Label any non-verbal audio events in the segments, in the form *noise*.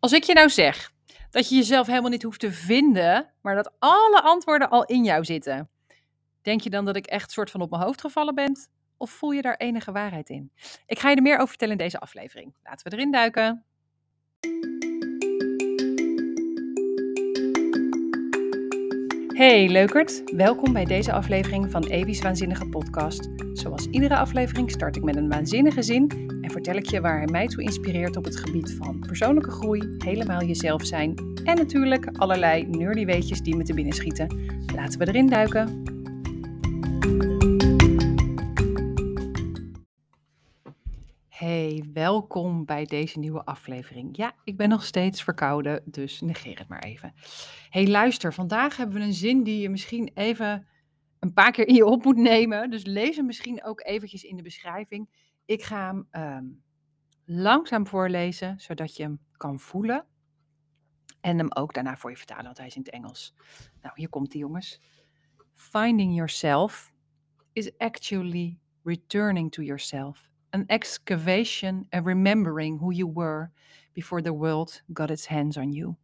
Als ik je nou zeg dat je jezelf helemaal niet hoeft te vinden, maar dat alle antwoorden al in jou zitten, denk je dan dat ik echt soort van op mijn hoofd gevallen ben? Of voel je daar enige waarheid in? Ik ga je er meer over vertellen in deze aflevering. Laten we erin duiken. Hey leukert, welkom bij deze aflevering van Evi's Waanzinnige Podcast. Zoals iedere aflevering start ik met een waanzinnige zin en vertel ik je waar hij mij toe inspireert op het gebied van persoonlijke groei, helemaal jezelf zijn en natuurlijk allerlei nerdy weetjes die me te binnen schieten. Laten we erin duiken. Hey, welkom bij deze nieuwe aflevering. Ja, ik ben nog steeds verkouden, dus negeer het maar even. Hey, luister, vandaag hebben we een zin die je misschien even een paar keer in je op moet nemen. Dus lees hem misschien ook eventjes in de beschrijving. Ik ga hem ehm, langzaam voorlezen, zodat je hem kan voelen. En hem ook daarna voor je vertalen, want hij is in het Engels. Nou, hier komt hij, jongens. Finding yourself is actually returning to yourself. An excavation and remembering who you were before the world got its hands on you.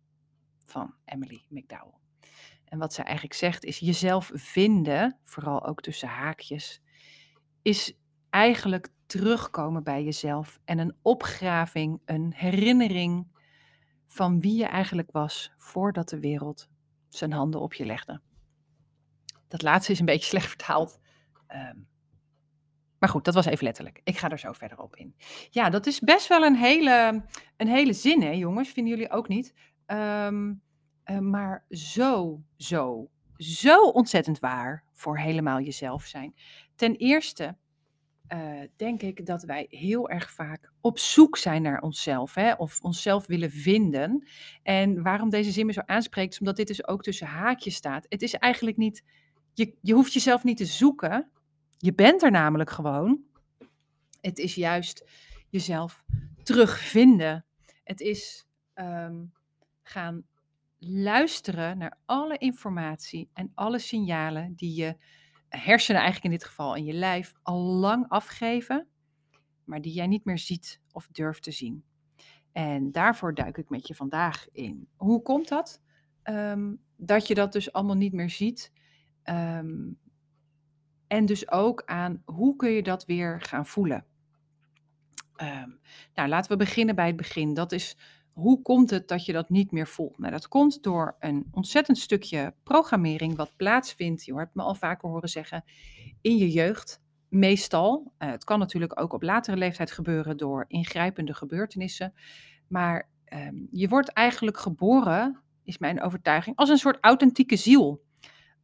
Van Emily McDowell. En wat zij eigenlijk zegt is jezelf vinden, vooral ook tussen haakjes, is eigenlijk terugkomen bij jezelf en een opgraving, een herinnering van wie je eigenlijk was voordat de wereld zijn handen op je legde. Dat laatste is een beetje *laughs* slecht vertaald. Ehm, maar goed, dat was even letterlijk. Ik ga er zo verder op in. Ja, dat is best wel een hele, een hele zin, hè, jongens? Vinden jullie ook niet? Um, uh, maar zo, zo, zo ontzettend waar voor helemaal jezelf zijn. Ten eerste uh, denk ik dat wij heel erg vaak op zoek zijn naar onszelf, hè, of onszelf willen vinden. En waarom deze zin me zo aanspreekt, is omdat dit dus ook tussen haakjes staat. Het is eigenlijk niet, je, je hoeft jezelf niet te zoeken. Je bent er namelijk gewoon. Het is juist jezelf terugvinden. Het is um, gaan luisteren naar alle informatie en alle signalen die je hersenen eigenlijk in dit geval en je lijf al lang afgeven, maar die jij niet meer ziet of durft te zien. En daarvoor duik ik met je vandaag in. Hoe komt dat? Um, dat je dat dus allemaal niet meer ziet. Um, en dus ook aan hoe kun je dat weer gaan voelen. Um, nou, laten we beginnen bij het begin. Dat is hoe komt het dat je dat niet meer voelt? Nou, dat komt door een ontzettend stukje programmering wat plaatsvindt, je hebt me al vaker horen zeggen, in je jeugd. Meestal. Uh, het kan natuurlijk ook op latere leeftijd gebeuren door ingrijpende gebeurtenissen. Maar um, je wordt eigenlijk geboren, is mijn overtuiging, als een soort authentieke ziel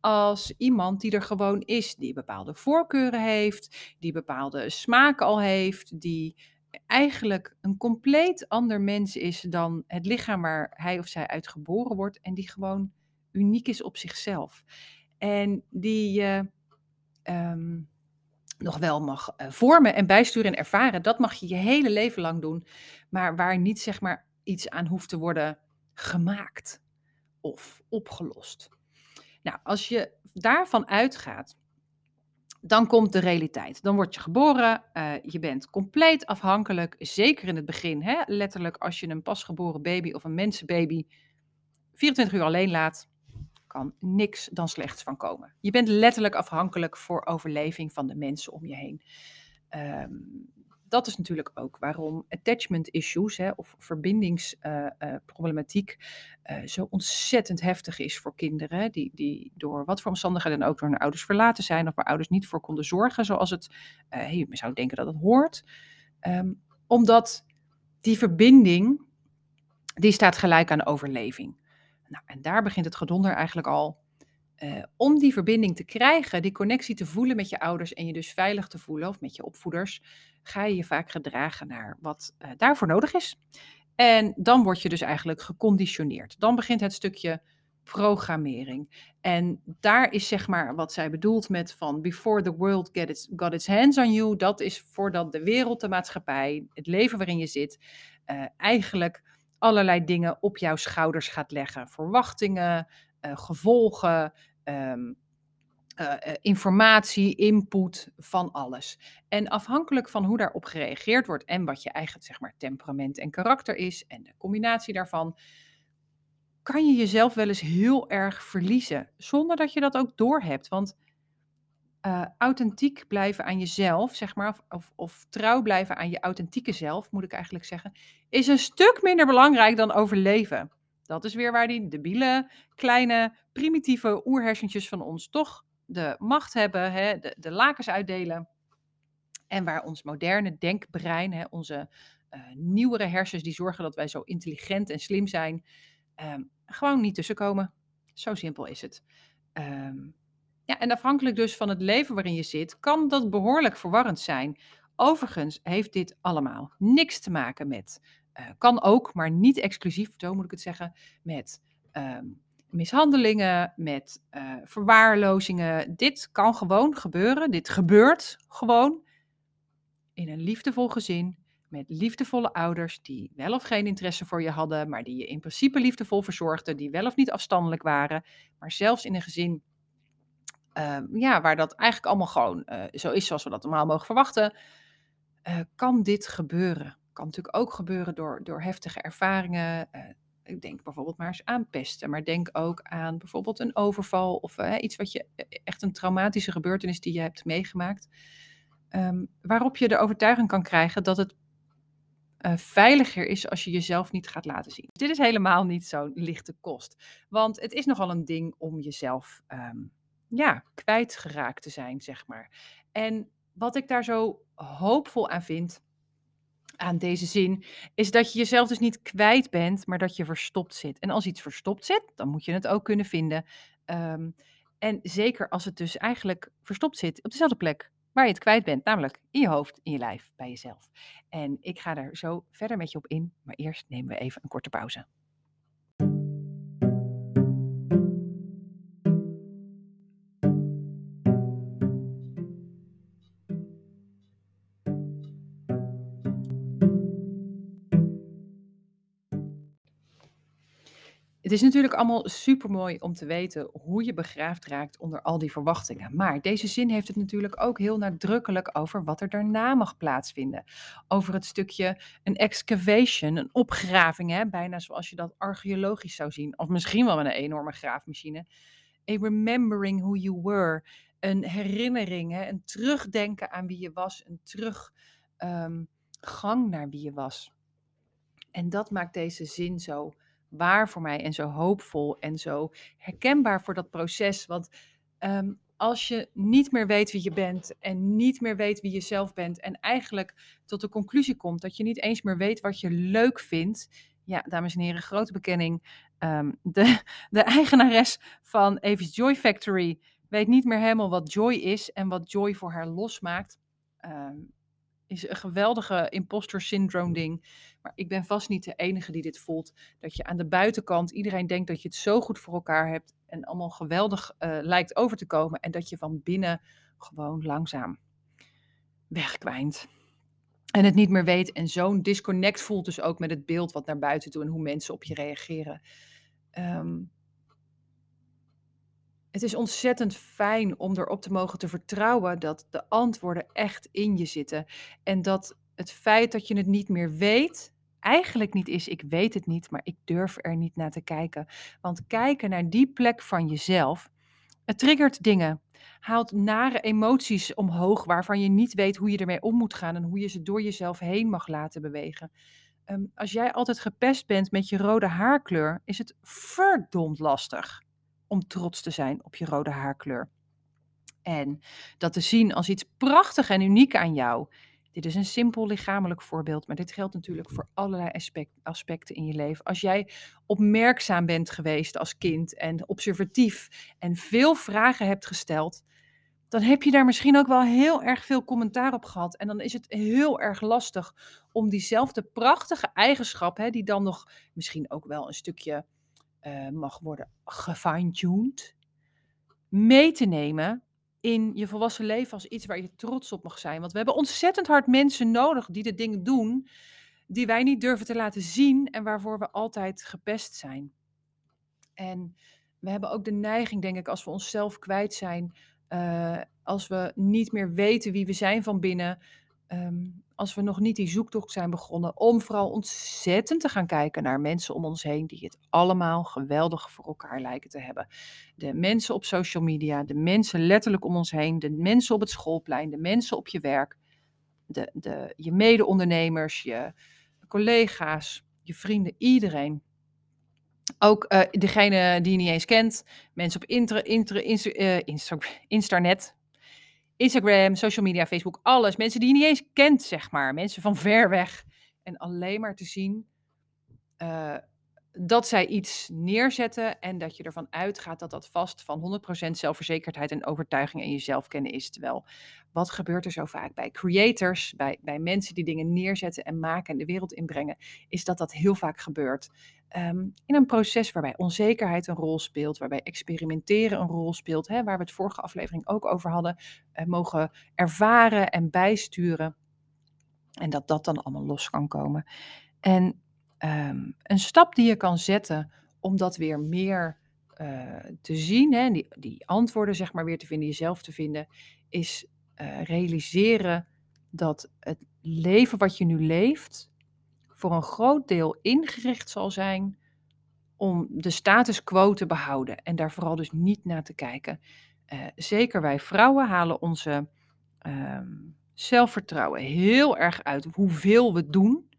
als iemand die er gewoon is, die bepaalde voorkeuren heeft, die bepaalde smaken al heeft, die eigenlijk een compleet ander mens is dan het lichaam waar hij of zij uit geboren wordt en die gewoon uniek is op zichzelf. En die je um, nog wel mag uh, vormen en bijsturen en ervaren, dat mag je je hele leven lang doen, maar waar niet zeg maar iets aan hoeft te worden gemaakt of opgelost. Nou, als je daarvan uitgaat dan komt de realiteit. Dan word je geboren, uh, je bent compleet afhankelijk, zeker in het begin. Hè? Letterlijk, als je een pasgeboren baby of een mensenbaby 24 uur alleen laat, kan niks dan slechts van komen. Je bent letterlijk afhankelijk voor overleving van de mensen om je heen. Um, dat is natuurlijk ook waarom attachment issues hè, of verbindingsproblematiek uh, uh, zo ontzettend heftig is voor kinderen. Die, die door wat voor omstandigheden ook door hun ouders verlaten zijn of waar ouders niet voor konden zorgen zoals het, uh, je zou denken dat het hoort. Um, omdat die verbinding, die staat gelijk aan overleving. Nou, en daar begint het gedonder eigenlijk al. Uh, om die verbinding te krijgen, die connectie te voelen met je ouders en je dus veilig te voelen, of met je opvoeders, ga je je vaak gedragen naar wat uh, daarvoor nodig is. En dan word je dus eigenlijk geconditioneerd. Dan begint het stukje programmering. En daar is zeg maar wat zij bedoelt met van before the world get got its hands on you. Dat is voordat de wereld, de maatschappij, het leven waarin je zit, uh, eigenlijk allerlei dingen op jouw schouders gaat leggen. Verwachtingen, gevolgen, um, uh, informatie, input van alles. En afhankelijk van hoe daarop gereageerd wordt en wat je eigen zeg maar, temperament en karakter is en de combinatie daarvan, kan je jezelf wel eens heel erg verliezen, zonder dat je dat ook doorhebt. Want uh, authentiek blijven aan jezelf, zeg maar, of, of, trouw blijven aan je authentieke zelf, moet ik eigenlijk zeggen, is een stuk minder belangrijk dan overleven. Dat is weer waar die debiele, kleine, primitieve oerhersentjes van ons toch de macht hebben, hè, de, lakens uitdelen. En waar ons moderne denkbrein, hè, onze uh, nieuwere hersens, die zorgen dat wij zo intelligent en slim zijn, um, gewoon niet tussenkomen. Zo simpel is het. Um, ja, en afhankelijk dus van het leven waarin je zit, kan dat behoorlijk verwarrend zijn. Overigens heeft dit allemaal niks te maken met, uh, kan ook, maar niet exclusief, zo moet ik het zeggen, met um, mishandelingen, met uh, verwaarlozingen. Dit kan gewoon gebeuren. Dit gebeurt gewoon in een liefdevol gezin. Met liefdevolle ouders die wel of geen interesse voor je hadden, maar die je in principe liefdevol verzorgden, die wel of niet afstandelijk waren. Maar zelfs in een gezin uh, ja, waar dat eigenlijk allemaal gewoon uh, zo is zoals we dat normaal mogen verwachten, kan dit gebeuren. Kan natuurlijk ook gebeuren door, door heftige ervaringen. ik denk bijvoorbeeld maar eens aan pesten, maar denk ook aan bijvoorbeeld een overval of iets wat je e, echt een traumatische gebeurtenis die je hebt meegemaakt. Um, waarop je de overtuiging kan krijgen dat het veiliger is als je jezelf niet gaat laten zien. Dit is helemaal niet zo'n lichte kost. Want het is nogal een ding om jezelf um, ja, kwijtgeraakt te zijn, zeg maar. En wat ik daar zo hoopvol aan vind, aan deze zin, is dat je jezelf dus niet kwijt bent, maar dat je verstopt zit. En als iets verstopt zit, dan moet je het ook kunnen vinden. Um, en zeker als het dus eigenlijk verstopt zit op dezelfde plek waar je het kwijt bent, namelijk in je hoofd, in je lijf, bij jezelf. En ik ga daar zo verder met je op in, maar eerst nemen we even een korte pauze. Het is natuurlijk allemaal super mooi om te weten hoe je begraafd raakt onder al die verwachtingen. Maar deze zin heeft het natuurlijk ook heel nadrukkelijk over wat er daarna mag plaatsvinden. Over het stukje een excavation, een opgraving, hè? bijna zoals je dat archeologisch zou zien. Of misschien wel met een enorme graafmachine. A remembering who you were. Een herinnering, hè? een terugdenken aan wie je was. Een teruggang um, naar wie je was. En dat maakt deze zin zo waar voor mij en zo hoopvol en zo herkenbaar voor dat proces. Want um, als je niet meer weet wie je bent en niet meer weet wie je zelf bent en eigenlijk tot de conclusie komt dat je niet eens meer weet wat je leuk vindt. Ja, dames en heren, grote bekenning. Um, de, *laughs* de eigenares van Evis Joy Factory weet niet meer helemaal wat joy is en wat joy voor haar losmaakt. Um, is een geweldige imposter syndrome ding. Maar ik ben vast niet de enige die dit voelt. Dat je aan de buitenkant iedereen denkt dat je het zo goed voor elkaar hebt. En allemaal geweldig uh, lijkt over te komen. En dat je van binnen gewoon langzaam wegkwijnt. En het niet meer weet. En zo'n disconnect voelt dus ook met het beeld wat naar buiten toe en hoe mensen op je reageren. Um, het is ontzettend fijn om erop te mogen te vertrouwen dat de antwoorden echt in je zitten. En dat het feit dat je het niet meer weet, eigenlijk niet is, ik weet het niet, maar ik durf er niet naar te kijken. Want kijken naar die plek van jezelf, het triggert dingen. Haalt nare emoties omhoog waarvan je niet weet hoe je ermee om moet gaan en hoe je ze door jezelf heen mag laten bewegen. Um, als jij altijd gepest bent met je rode haarkleur, is het verdomd lastig om trots te zijn op je rode haarkleur. En dat te zien als iets prachtig en uniek aan jou. Dit is een simpel lichamelijk voorbeeld, maar dit geldt natuurlijk voor allerlei aspecten in je leven. Als jij opmerkzaam bent geweest als kind en observatief en veel vragen hebt gesteld, dan heb je daar misschien ook wel heel erg veel commentaar op gehad. En dan is het heel erg lastig om diezelfde prachtige eigenschap, hè, die dan nog misschien ook wel een stukje uh, mag worden gefine-tuned, mee te nemen in je volwassen leven als iets waar je trots op mag zijn. Want we hebben ontzettend hard mensen nodig die de dingen doen die wij niet durven te laten zien en waarvoor we altijd gepest zijn. En we hebben ook de neiging, denk ik, als we onszelf kwijt zijn, eh, als we niet meer weten wie we zijn van binnen, ehm, als we nog niet die zoektocht zijn begonnen, om vooral ontzettend te gaan kijken naar mensen om ons heen die het allemaal geweldig voor elkaar lijken te hebben. De mensen op social media, de mensen letterlijk om ons heen, de mensen op het schoolplein, de mensen op je werk, de, de, je mede-ondernemers, je collega's, je vrienden, iedereen. Ook uh, degene die je niet eens kent, mensen op inter, inter, insta, uh, Instanet, Instagram, social media, Facebook, alles. Mensen die je niet eens kent, zeg maar. Mensen van ver weg. En alleen maar te zien uh, dat zij iets neerzetten en dat je ervan uitgaat dat dat vast van 100% zelfverzekerdheid en overtuiging en jezelf kennen is. Terwijl, wat gebeurt er zo vaak bij creators, bij, bij mensen die dingen neerzetten en maken en de wereld inbrengen, is dat dat heel vaak gebeurt. Um, in een proces waarbij onzekerheid een rol speelt, waarbij experimenteren een rol speelt, hè, waar we het vorige aflevering ook over hadden, uh, mogen ervaren en bijsturen. En dat dat dan allemaal los kan komen. En um, een stap die je kan zetten om dat weer meer uh, te zien, hè, die, die antwoorden zeg maar weer te vinden, jezelf te vinden, is uh, realiseren dat het leven wat je nu leeft voor een groot deel ingericht zal zijn om de status quo te behouden en daar vooral dus niet naar te kijken. Uh, zeker wij vrouwen halen onze zelfvertrouwen heel erg uit hoeveel we doen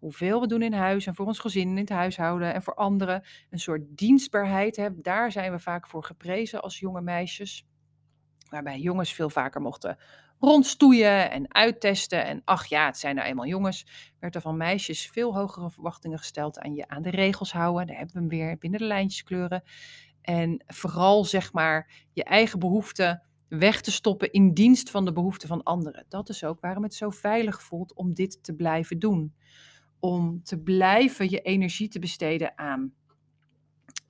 hoeveel we doen in huis en voor ons gezin in het huishouden en voor anderen. Een soort dienstbaarheid, hè, daar zijn we vaak voor geprezen als jonge meisjes. Waarbij jongens veel vaker mochten rondstoeien en uittesten. En ach ja, het zijn nou eenmaal jongens. Werd er van meisjes veel hogere verwachtingen gesteld aan je aan de regels houden. Daar hebben we hem weer binnen de lijntjes kleuren. En vooral zeg maar je eigen behoeften weg te stoppen in dienst van de behoeften van anderen. Dat is ook waarom het zo veilig voelt om dit te blijven doen om te blijven je energie te besteden aan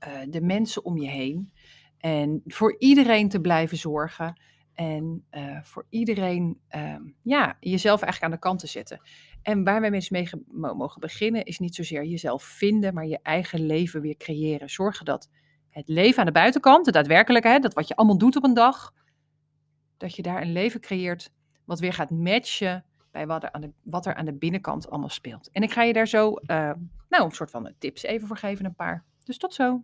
uh, de mensen om je heen. En voor iedereen te blijven zorgen. En uh, voor iedereen uh, ja, jezelf eigenlijk aan de kant te zetten. En waar wij mensen mee mogen beginnen, is niet zozeer jezelf vinden, maar je eigen leven weer creëren. Zorgen dat het leven aan de buitenkant, de daadwerkelijkheid, dat wat je allemaal doet op een dag, dat je daar een leven creëert wat weer gaat matchen bij wat er, aan de, wat er aan de binnenkant allemaal speelt. En ik ga je daar zo, uh, nou, een soort van tips even voor geven, een paar. Dus tot zo.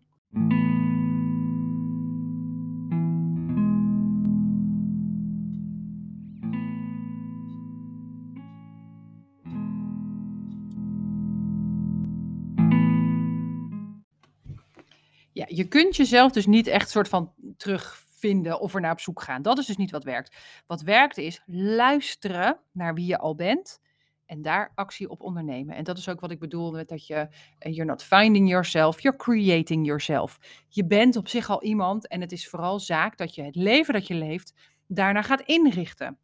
Ja, je kunt jezelf dus niet echt soort van terug vinden of er naar op zoek gaan. Dat is dus niet wat werkt. Wat werkt is luisteren naar wie je al bent en daar actie op ondernemen. En dat is ook wat ik bedoel met dat je, uh, you're not finding yourself, you're creating yourself. Je bent op zich al iemand en het is vooral zaak dat je het leven dat je leeft daarna gaat inrichten.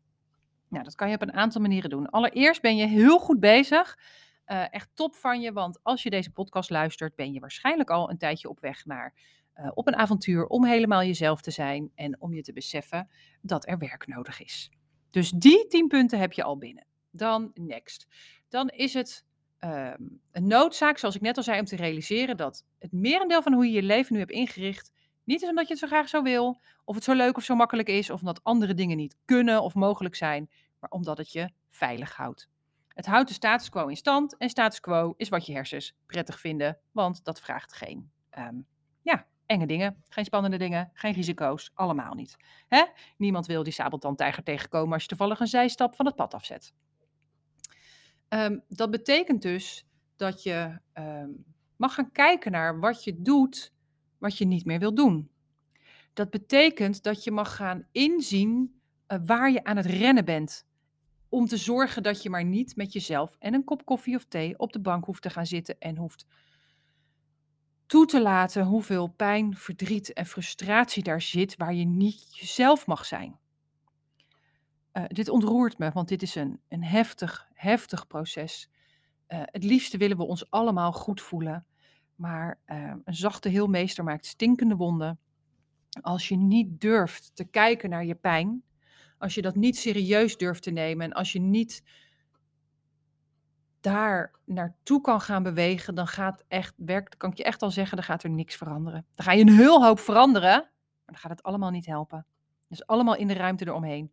Nou, dat kan je op een aantal manieren doen. Allereerst ben je heel goed bezig. Uh, echt top van je, want als je deze podcast luistert, ben je waarschijnlijk al een tijdje op weg naar uh, op een avontuur om helemaal jezelf te zijn en om je te beseffen dat er werk nodig is. Dus die tien punten heb je al binnen. Dan next. Dan is het uh, een noodzaak, zoals ik net al zei, om te realiseren dat het merendeel van hoe je je leven nu hebt ingericht niet is omdat je het zo graag zo wil, of het zo leuk of zo makkelijk is, of omdat andere dingen niet kunnen of mogelijk zijn, maar omdat het je veilig houdt. Het houdt de status quo in stand en status quo is wat je hersens prettig vinden, want dat vraagt geen ja, enge dingen, geen spannende dingen, geen risico's, allemaal niet. Hè? Niemand wil die sabeltandtijger tegenkomen als je toevallig een zijstap van het pad afzet. Um, dat betekent dus dat je um, mag gaan kijken naar wat je doet, wat je niet meer wil doen. Dat betekent dat je mag gaan inzien uh, waar je aan het rennen bent. Om te zorgen dat je maar niet met jezelf en een kop koffie of thee op de bank hoeft te gaan zitten en hoeft toe te laten hoeveel pijn, verdriet en frustratie daar zit waar je niet jezelf mag zijn. Uh, dit ontroert me, want dit is een, een heftig, heftig proces. Uh, het liefste willen we ons allemaal goed voelen, maar uh, een zachte heelmeester maakt stinkende wonden. Als je niet durft te kijken naar je pijn, als je dat niet serieus durft te nemen en als je niet daar naartoe kan gaan bewegen, dan gaat echt, werk, kan ik je echt al zeggen, dan gaat er niks veranderen. Dan ga je een heel hoop veranderen, maar dan gaat het allemaal niet helpen. Dus allemaal in de ruimte eromheen.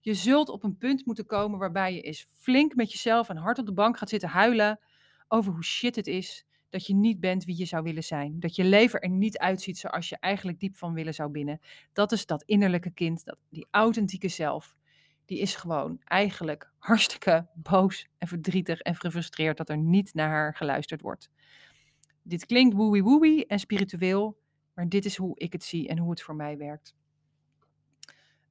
Je zult op een punt moeten komen waarbij je eens flink met jezelf en hard op de bank gaat zitten huilen over hoe shit het is dat je niet bent wie je zou willen zijn. Dat je leven er niet uitziet zoals je eigenlijk diep van willen zou binnen. Dat is dat innerlijke kind, dat, die authentieke zelf. Die is gewoon eigenlijk hartstikke *laughs* boos en verdrietig en gefrustreerd dat er niet naar haar geluisterd wordt. Dit klinkt woeie woeie en spiritueel, maar dit is hoe ik het zie en hoe het voor mij werkt.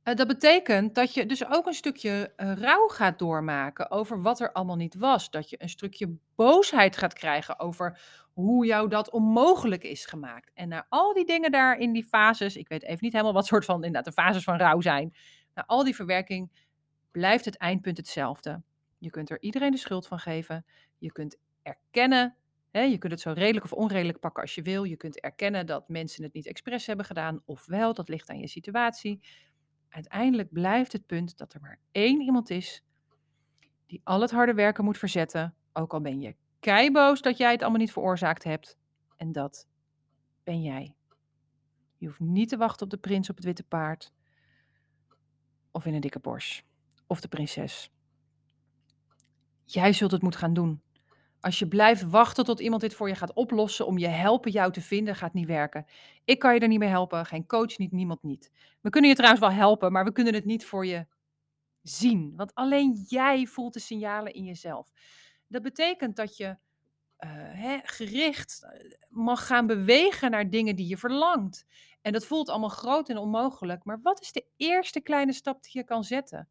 Uh, dat betekent dat je dus ook een stukje uh, rouw gaat doormaken over wat er allemaal niet was. Dat je een stukje boosheid gaat krijgen over hoe jou dat onmogelijk is gemaakt. En na al die dingen daar in die fases, ik weet even niet helemaal wat soort van inderdaad de fases van rouw zijn. Na al die verwerking blijft het eindpunt hetzelfde. Je kunt er iedereen de schuld van geven. Je kunt erkennen je kunt het zo redelijk of onredelijk pakken als je wil. Je kunt erkennen dat mensen het niet expres hebben gedaan, ofwel, dat ligt aan je situatie. Uiteindelijk blijft het punt dat er maar één iemand is die al het harde werken moet verzetten, ook al ben je keiboos dat jij het allemaal niet veroorzaakt hebt. En dat ben jij. Je hoeft niet te wachten op de prins op het witte paard, of in een dikke Porsche, of de prinses. Jij zult het moeten gaan doen. Als je blijft wachten tot iemand dit voor je gaat oplossen om je helpen jou te vinden, gaat niet werken. Ik kan je er niet mee helpen, geen coach niet, niemand niet. We kunnen je trouwens wel helpen, maar we kunnen het niet voor je zien. Want alleen jij voelt de signalen in jezelf. Dat betekent dat je uh, hè, gericht eh, mag gaan bewegen naar dingen die je verlangt. En dat voelt allemaal groot en onmogelijk. Maar wat is de eerste kleine stap die je kan zetten?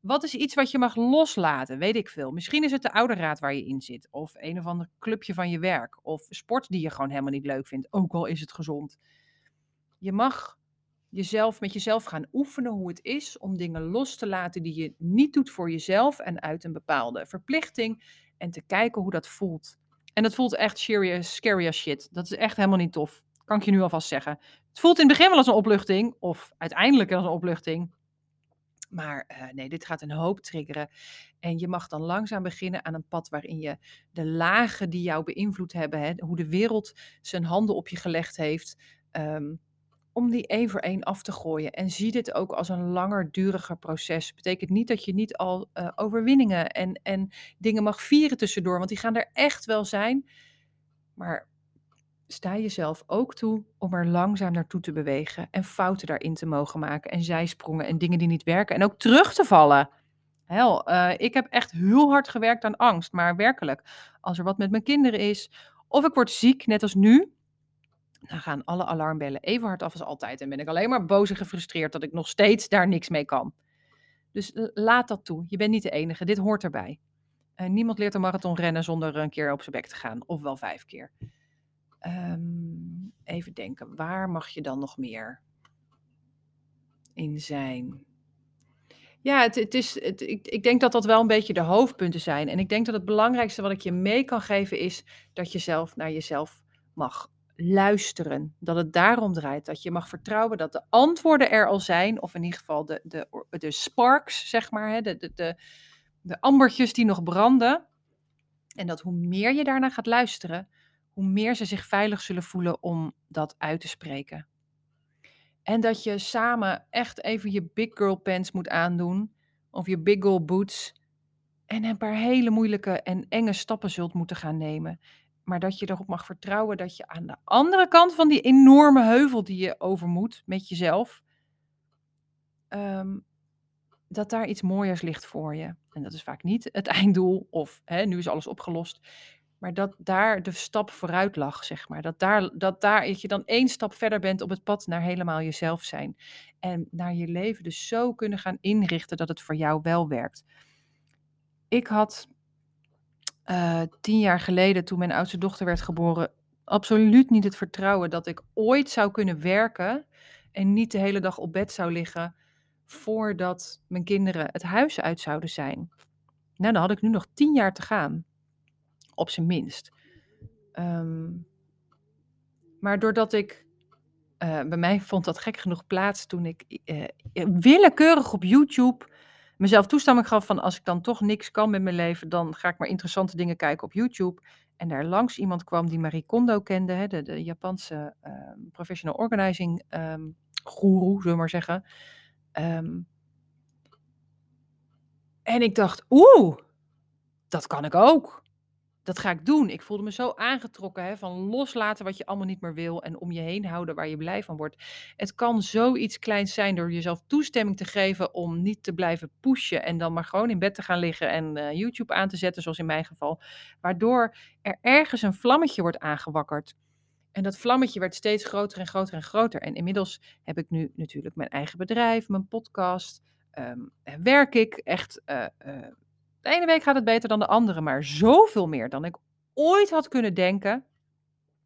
Wat is iets wat je mag loslaten? Weet ik veel. Misschien is het de ouderraad waar je in zit. Of een of ander clubje van je werk. Of sport die je gewoon helemaal niet leuk vindt. Ook al is het gezond. Je mag jezelf met jezelf gaan oefenen hoe het is om dingen los te laten die je niet doet voor jezelf en uit een bepaalde verplichting. En te kijken hoe dat voelt. En dat voelt echt scary, scary as shit. Dat is echt helemaal niet tof. Kan ik je nu alvast zeggen. Het voelt in het begin wel als een opluchting. Of uiteindelijk als een opluchting. Maar uh, nee, dit gaat een hoop triggeren. En je mag dan langzaam beginnen aan een pad waarin je de lagen die jou beïnvloed hebben, hè, hoe de wereld zijn handen op je gelegd heeft, um, om die één voor één af te gooien. En zie dit ook als een langer duriger proces. Betekent niet dat je niet al uh, overwinningen en, en dingen mag vieren tussendoor, want die gaan er echt wel zijn. Maar sta jezelf ook toe om er langzaam naartoe te bewegen en fouten daarin te mogen maken en zijsprongen en dingen die niet werken en ook terug te vallen. Hel, uh, ik heb echt heel hard gewerkt aan angst, maar werkelijk, als er wat met mijn kinderen is of ik word ziek, net als nu, dan gaan alle alarmbellen even hard af als altijd en ben ik alleen maar boos en gefrustreerd dat ik nog steeds daar niks mee kan. Dus laat dat toe. Je bent niet de enige. Dit hoort erbij. Uh, niemand leert een marathon rennen zonder een keer op zijn bek te gaan, of wel vijf keer. Um, even denken, waar mag je dan nog meer in zijn? Ja, het, het is, het, ik, ik denk dat dat wel een beetje de hoofdpunten zijn. En ik denk dat het belangrijkste wat ik je mee kan geven is dat je zelf naar jezelf mag luisteren. Dat het daarom draait. Dat je mag vertrouwen dat de antwoorden er al zijn. Of in ieder geval de, de, de sparks, zeg maar. Hè, de, de, de, de ambertjes die nog branden. En dat hoe meer je daarna gaat luisteren, hoe meer ze zich veilig zullen voelen om dat uit te spreken. En dat je samen echt even je big girl pants moet aandoen, of je big girl boots, en een paar hele moeilijke en enge stappen zult moeten gaan nemen. Maar dat je erop mag vertrouwen dat je aan de andere kant van die enorme heuvel die je over moet met jezelf, um, dat daar iets mooiers ligt voor je. En dat is vaak niet het *laughs* einddoel of hè, nu is alles opgelost. Maar dat daar de stap vooruit lag, zeg maar. Dat, daar, dat, daar, je dan één stap verder bent op het pad naar helemaal jezelf zijn. En naar je leven dus zo kunnen gaan inrichten dat het voor jou wel werkt. Ik had uh, tien jaar geleden, toen mijn oudste dochter werd geboren, absoluut niet het vertrouwen dat ik ooit zou kunnen werken en niet de hele dag op bed zou liggen voordat mijn kinderen het huis uit zouden zijn. Nou, dan had ik nu nog tien jaar te gaan op zijn minst. Um, maar doordat ik, uh, bij mij vond dat gek genoeg plaats toen ik uh, willekeurig op YouTube mezelf toestemming gaf van als ik dan toch niks kan met mijn leven, dan ga ik maar interessante dingen kijken op YouTube. En daar langs iemand kwam die Marie Kondo kende, hè, de, Japanse uh, professional organizing um, guru, zullen we maar zeggen. Ehm, en ik dacht, oeh, dat kan ik ook. Dat ga ik doen. Ik voelde me zo aangetrokken hè, van loslaten wat je allemaal niet meer wil en om je heen houden waar je blij van wordt. Het kan zoiets kleins zijn door jezelf toestemming te geven om niet te blijven pushen en dan maar gewoon in bed te gaan liggen en eh, YouTube aan te zetten, zoals in mijn geval. Waardoor er ergens een vlammetje wordt aangewakkerd. En dat vlammetje werd steeds groter en groter en groter. En inmiddels heb ik nu natuurlijk mijn eigen bedrijf, mijn podcast. Ehm, werk ik echt. Uh, de ene week gaat het beter dan de andere, maar zoveel meer dan ik ooit had kunnen denken.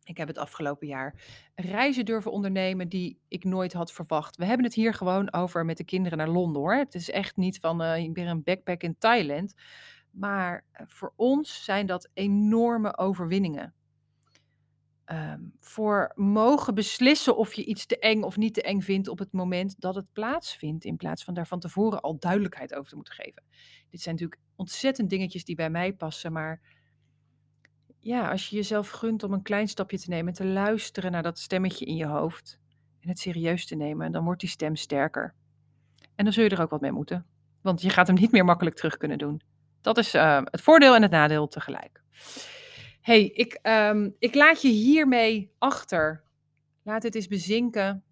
Ik heb het afgelopen jaar reizen durven ondernemen die ik nooit had verwacht. We hebben het hier gewoon over met de kinderen naar Londen hoor. Het is echt niet van uh, ik ben een backpack in Thailand. Maar voor ons zijn dat enorme overwinningen. Um, voor mogen beslissen of je iets te eng of niet te eng vindt op het moment dat het plaatsvindt, in plaats van daar van tevoren al duidelijkheid over te moeten geven. Dit zijn natuurlijk ontzettend dingetjes die bij mij passen, maar ja, als je jezelf gunt om een klein stapje te nemen, te luisteren naar dat stemmetje in je hoofd en het serieus te nemen, dan wordt die stem sterker. En dan zul je er ook wat mee moeten, want je gaat hem niet meer makkelijk terug kunnen doen. Dat is uh, het voordeel en het nadeel tegelijk hey, ik, um, ik laat je hiermee achter. Laat het eens bezinken.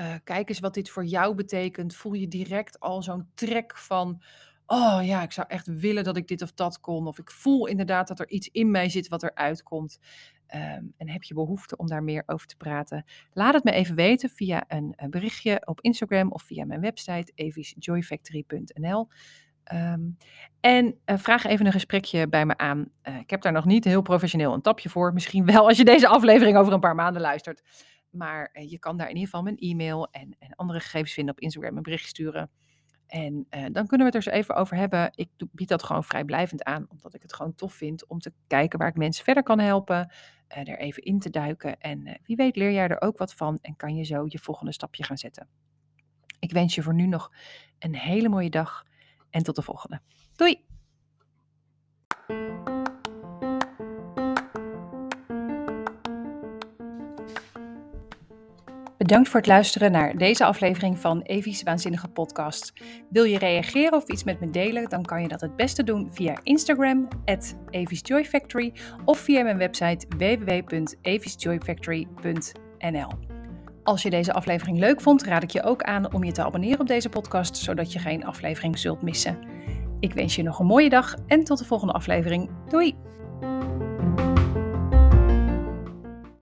Uh, kijk eens wat dit voor jou betekent. Voel je direct al zo'n trek van. Oh ja, ik zou echt willen dat ik dit of dat kon. Of ik voel inderdaad dat er iets in mij zit wat eruit komt. Um, en heb je behoefte om daar meer over te praten? Laat het me even weten via een, berichtje op Instagram of via mijn website evisjoyfactory.nl. Um, en uh, vraag even een gesprekje bij me aan. Uh, ik heb daar nog niet heel professioneel een tapje voor. Misschien wel als je deze aflevering over een paar maanden luistert. Maar uh, je kan daar in ieder geval mijn e-mail en, en, andere gegevens vinden op Instagram, een bericht sturen. En dan kunnen we het er eens even over hebben. Ik bied dat gewoon vrijblijvend aan, omdat ik het gewoon tof vind om te kijken waar ik mensen verder kan helpen. er even in te duiken. En wie weet leer jij er ook wat van en kan je zo je volgende stapje gaan zetten. Ik wens je voor nu nog een hele mooie dag en tot de volgende. Doei! Bedankt voor het luisteren naar deze aflevering van Evie's Waanzinnige Podcast. Wil je reageren of iets met me delen, dan kan je dat het beste doen via Instagram, at Factory, of via mijn website www.eviesjoyfactory.nl. Als je deze aflevering leuk vond, raad ik je ook aan om je te abonneren op deze podcast, zodat je geen aflevering zult missen. Ik wens je nog een mooie dag en tot de volgende aflevering. Doei!